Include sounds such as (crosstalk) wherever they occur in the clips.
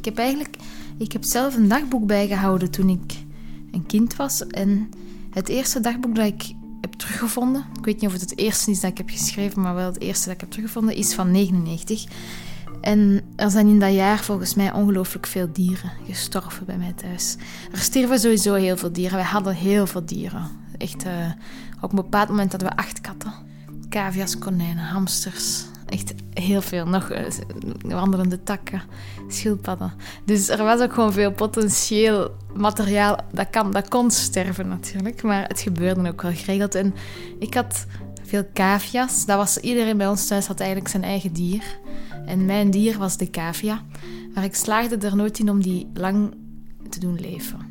Ik heb eigenlijk ik heb zelf een dagboek bijgehouden toen ik een kind was. En het eerste dagboek dat ik heb teruggevonden, ik weet niet of het het eerste is dat ik heb geschreven, maar wel het eerste dat ik heb teruggevonden, is van 99. En er zijn in dat jaar volgens mij ongelooflijk veel dieren gestorven bij mij thuis. Er stierven sowieso heel veel dieren. Wij hadden heel veel dieren. Echt, uh, op een bepaald moment hadden we acht katten. Cavia's, konijnen, hamsters, Echt heel veel. Nog uh, wandelende takken, schildpadden. Dus er was ook gewoon veel potentieel materiaal dat, kan, dat kon sterven natuurlijk. Maar het gebeurde ook wel geregeld. En ik had veel cavia's. Dat was, iedereen bij ons thuis had eigenlijk zijn eigen dier. En mijn dier was de cavia. Maar ik slaagde er nooit in om die lang te doen leven.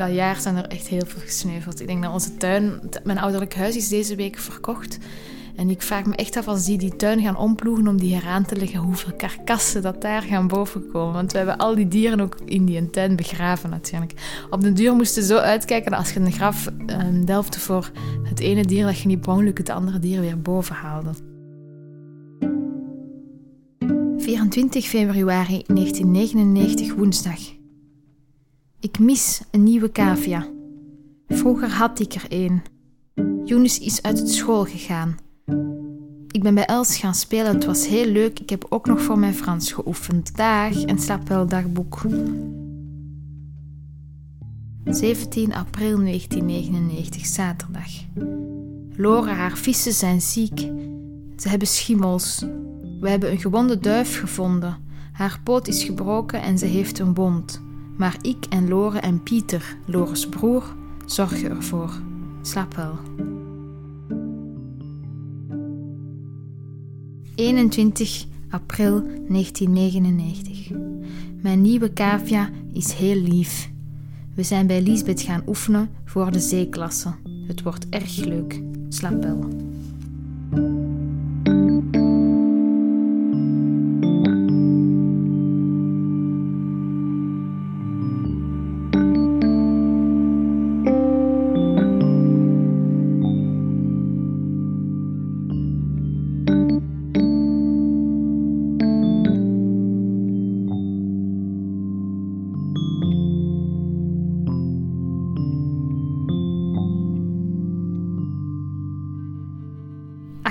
Dat jaar zijn er echt heel veel gesneuveld. Ik denk dat onze tuin, mijn ouderlijk huis is deze week verkocht. En ik vraag me echt af als die die tuin gaan omploegen om die heraan te leggen, hoeveel karkassen dat daar gaan bovenkomen. Want we hebben al die dieren ook in die tuin begraven natuurlijk. Op de duur moesten zo uitkijken dat als je een graf um, delfte voor het ene dier, dat je niet per het andere dier weer boven haalde. 24 februari 1999, woensdag. Ik mis een nieuwe cavia. Vroeger had ik er een. Younes is uit het school gegaan. Ik ben bij Els gaan spelen. Het was heel leuk. Ik heb ook nog voor mijn Frans geoefend. Dag en slaap wel dagboek. 17 april 1999, zaterdag. Lore, haar vissen zijn ziek. Ze hebben schimmels. We hebben een gewonde duif gevonden. Haar poot is gebroken en ze heeft een wond. Maar ik en Lore en Pieter, Lores broer, zorgen ervoor. Slaap wel. 21 april 1999. Mijn nieuwe cavia is heel lief. We zijn bij Lisbeth gaan oefenen voor de zeeklasse. Het wordt erg leuk. Slaap wel.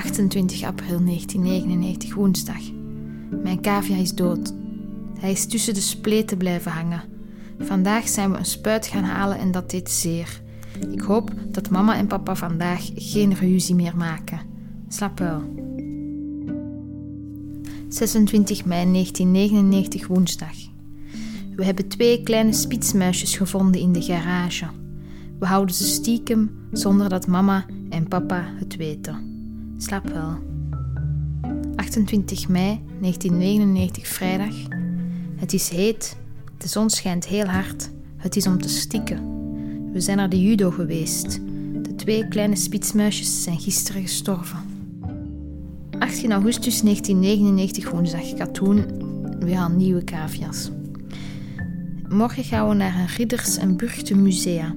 28 april 1999, woensdag. Mijn cavia is dood. Hij is tussen de spleten blijven hangen. Vandaag zijn we een spuit gaan halen en dat deed zeer. Ik hoop dat mama en papa vandaag geen ruzie meer maken. Slaap wel. 26 mei 1999, woensdag. We hebben twee kleine spitsmuisjes gevonden in de garage. We houden ze stiekem zonder dat mama en papa het weten. Slaap wel. 28 mei 1999, vrijdag. Het is heet, de zon schijnt heel hard. Het is om te stikken. We zijn naar de judo geweest. De twee kleine spitsmuisjes zijn gisteren gestorven. 18 augustus 1999, woensdag, katoen. We gaan nieuwe cavia's. Morgen gaan we naar een Ridders- en Burgte musea.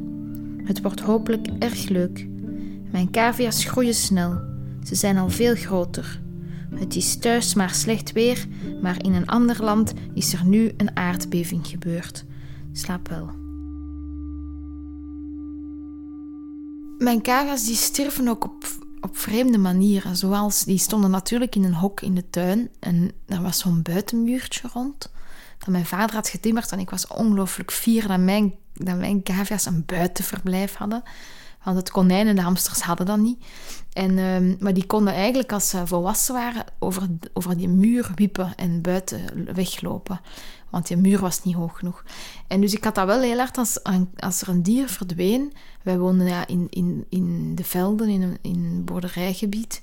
Het wordt hopelijk erg leuk. Mijn cavia's groeien snel. Ze zijn al veel groter. Het is thuis maar slecht weer, maar in een ander land is er nu een aardbeving gebeurd. Slaap wel. Mijn kagas die sterven ook op, op vreemde manieren. Zoals, die stonden natuurlijk in een hok in de tuin en er was zo'n buitenmuurtje rond dat mijn vader had getimmerd en ik was ongelooflijk fier dat mijn, dat mijn cavia's een buitenverblijf hadden Want het konijn en de hamsters hadden dat niet. En, ehm, maar die konden eigenlijk, als ze volwassen waren, over, over die muur wiepen en buiten weglopen. Want die muur was niet hoog genoeg. En dus ik had dat wel heel hard als, als er een dier verdween. Wij woonden ja, in, in, in de velden, in een, in boerderijgebied.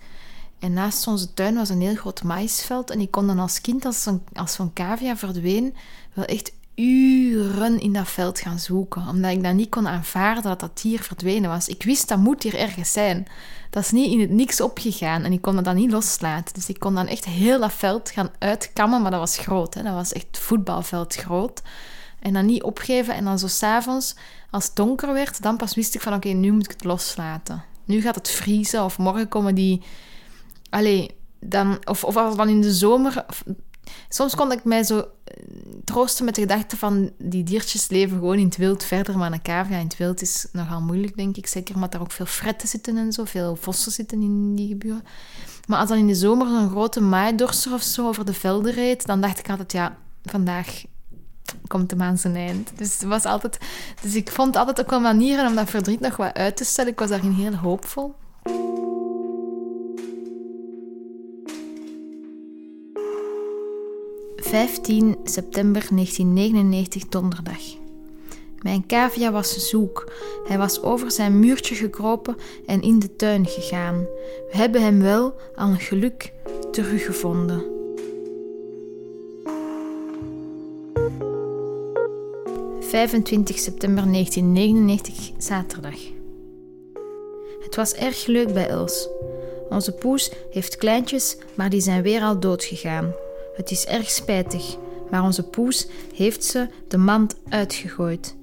En naast onze tuin was een heel groot maïsveld. En ik kon dan als kind, als als zo'n cavia verdween, wel echt uren in dat veld gaan zoeken. Omdat ik dat niet kon aanvaarden dat dat dier verdwenen was. Ik wist, dat moet hier ergens zijn. Dat is niet in het niks opgegaan. En ik kon dat dan niet loslaten. Dus ik kon dan echt heel dat veld gaan uitkammen. Maar dat was groot. Hè? Dat was echt voetbalveld groot. En dan niet opgeven. En dan zo s'avonds, als het donker werd, dan pas wist ik van... Oké, nu moet ik het loslaten. Nu gaat het vriezen. Of morgen komen die... Allee, dan... Of, of als dan in de zomer Soms kon ik mij zo eh, troosten met de gedachte van die diertjes leven gewoon in het wild verder, maar een cavia in het wild is nogal moeilijk, denk ik. Zeker omdat er ook veel fretten zitten en zo, veel vossen zitten in die geburen. Maar als dan in de zomer zo'n grote maaidorser of zo over de velden reed, dan dacht ik altijd, ja, vandaag komt de maan zijn eind. Dus, was altijd, dus ik vond altijd ook wel manieren om dat verdriet nog wat uit te stellen. Ik was daarin heel hoopvol. 15 september 1999, donderdag. Mijn cavia was zoek. Hij was over zijn muurtje gekropen en in de tuin gegaan. We hebben hem wel, aan geluk, teruggevonden. ...25 september 1999, zaterdag. Het was erg leuk bij Els. Onze poes heeft kleintjes, maar die zijn weer al doodgegaan. Het is erg spijtig, maar onze poes heeft ze de mand uitgegooid.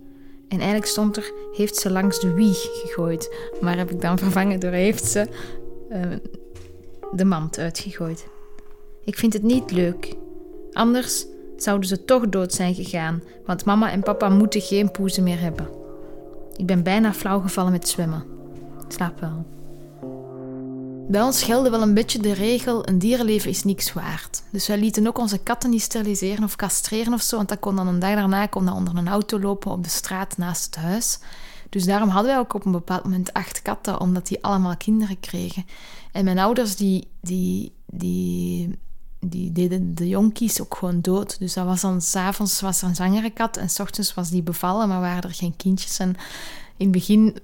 En eigenlijk stond er, heeft ze langs de wieg gegooid. Maar heb ik dan (laughs) vervangen door heeft ze uh, de mand uitgegooid. Ik vind het niet leuk. Anders zouden ze toch dood zijn gegaan, want mama en papa moeten geen poezen meer hebben. Ik ben bijna flauw gevallen met zwemmen. Slaap wel. Bij ons gelde wel een beetje de regel: een dierenleven is niks waard. Dus wij lieten ook onze katten niet steriliseren of castreren of zo, want dat kon dan een dag daarna kon dat onder een auto lopen op de straat naast het huis. Dus daarom hadden wij ook op een bepaald moment acht katten, omdat die allemaal kinderen kregen. En mijn ouders, die, die, die, die deden de jonkies ook gewoon dood. Dus dat was dan, s'avonds was er een zwangere kat en s ochtends was die bevallen, maar waren er geen kindjes. En in het begin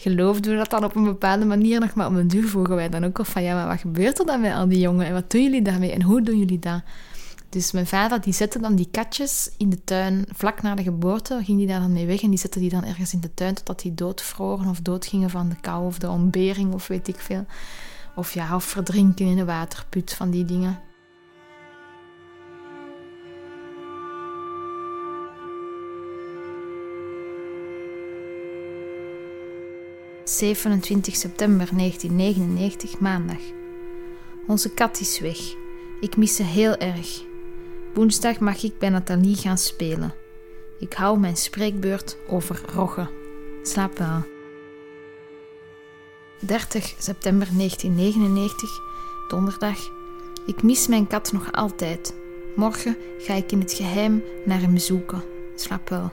geloofden we dat dan op een bepaalde manier nog, maar op een duur vroegen wij dan ook of van ja, maar wat gebeurt er dan met al die jongen en wat doen jullie daarmee en hoe doen jullie dat? Dus mijn vader die zette dan die katjes in de tuin vlak na de geboorte, ging die daar dan mee weg en die zette die dan ergens in de tuin totdat die doodvroren of doodgingen van de kou of de ontbering of weet ik veel. Of ja, of verdrinken in de waterput van die dingen. 27 september 1999, maandag. Onze kat is weg. Ik mis ze heel erg. Woensdag mag ik bij Nathalie gaan spelen. Ik hou mijn spreekbeurt over roggen. Slaap wel. 30 september 1999, donderdag. Ik mis mijn kat nog altijd. Morgen ga ik in het geheim naar hem zoeken. Slaap wel.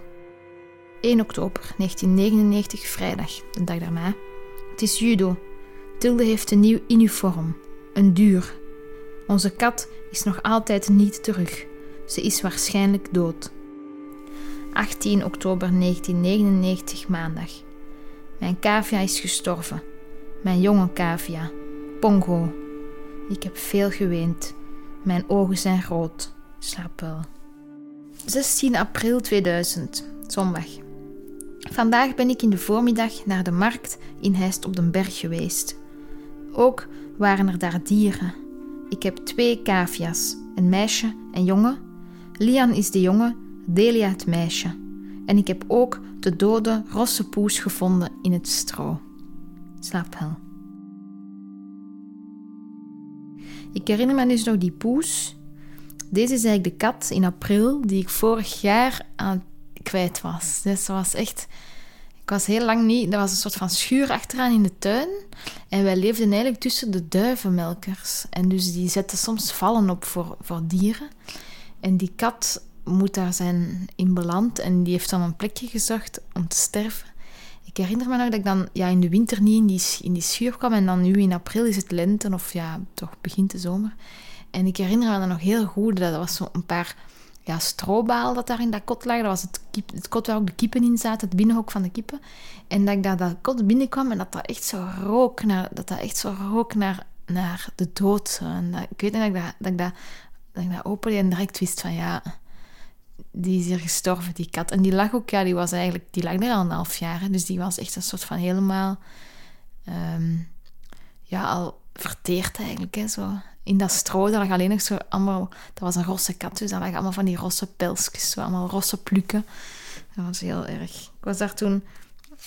1 oktober 1999, vrijdag, de dag daarna. Het is judo. Tilde heeft een nieuw uniform. Een duur. Onze kat is nog altijd niet terug. Ze is waarschijnlijk dood. 18 oktober 1999, maandag. Mijn cavia is gestorven. Mijn jonge cavia. Pongo. Ik heb veel geweend. Mijn ogen zijn rood. Slaap wel. 16 april 2000, zondag. Vandaag ben ik in de voormiddag naar de markt in Heist op den Berg geweest. Ook waren er daar dieren. Ik heb twee cavia's, een meisje en jongen. Lian is de jongen, Delia het meisje. En ik heb ook de dode rosse poes gevonden in het stro. Slaap wel. Ik herinner me dus nog die poes. Deze is eigenlijk de kat in april die ik vorig jaar aan kwijt was. Dus dat was echt... Ik was heel lang niet... Er was een soort van schuur achteraan in de tuin. En wij leefden eigenlijk tussen de duivenmelkers. En dus die zetten soms vallen op voor, voor dieren. En die kat moet daar zijn in beland. En die heeft dan een plekje gezocht om te sterven. ik herinner me nog dat ik dan ja, in de winter niet in die, in die schuur kwam. En dan nu in april is het lente, of ja, toch begint de zomer. En ik herinner me dan nog heel goed, dat was zo een paar ja, strobaal dat daar in dat kot lag. Dat was het, het kot waar ook de kippen in zaten, het binnenhok van de kippen. En dat ik daar dat kot binnenkwam en dat dat echt zo rook naar, dat dat echt zo rook naar, naar de dood. En dat, ik weet niet dat ik dat, dat, ik dat, dat, opende en direct wist van ja, die is hier gestorven, die kat. En die lag ook, ja, die was eigenlijk, die lag er al een half jaar. Dus die was echt een soort van helemaal, um, ja, al verteerd eigenlijk, hè, zo in dat stro, daar lag alleen nog zo allemaal... Dat was een rosse kat, dus daar lag allemaal van die rosse pelsjes, zo allemaal rosse plukken. Dat was heel erg. Ik was daar toen...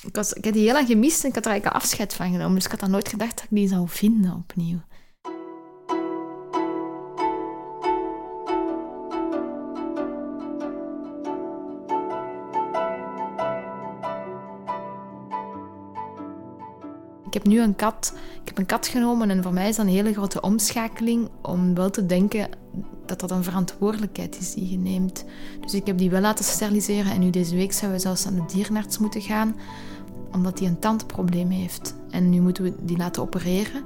Ik, was, ik had die heel lang gemist en ik had er eigenlijk afscheid van genomen. Dus ik had dan nooit gedacht dat ik die zou vinden opnieuw. Heb nu een kat. Ik heb een kat genomen en voor mij is dat een hele grote omschakeling om wel te denken dat dat een verantwoordelijkheid is die je neemt. Dus ik heb die wel laten steriliseren en nu deze week zouden we zelfs aan de dierenarts moeten gaan omdat hij een tandprobleem heeft. En nu moeten we die laten opereren.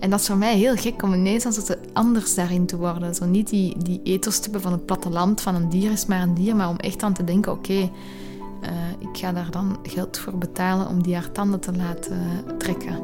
En dat is voor mij heel gek om ineens als het anders daarin te worden. Zo niet die, die ethos te hebben van het platteland, van een dier is maar een dier, maar om echt aan te denken, oké, ik ga daar dan geld voor betalen om die haar tanden te laten trekken.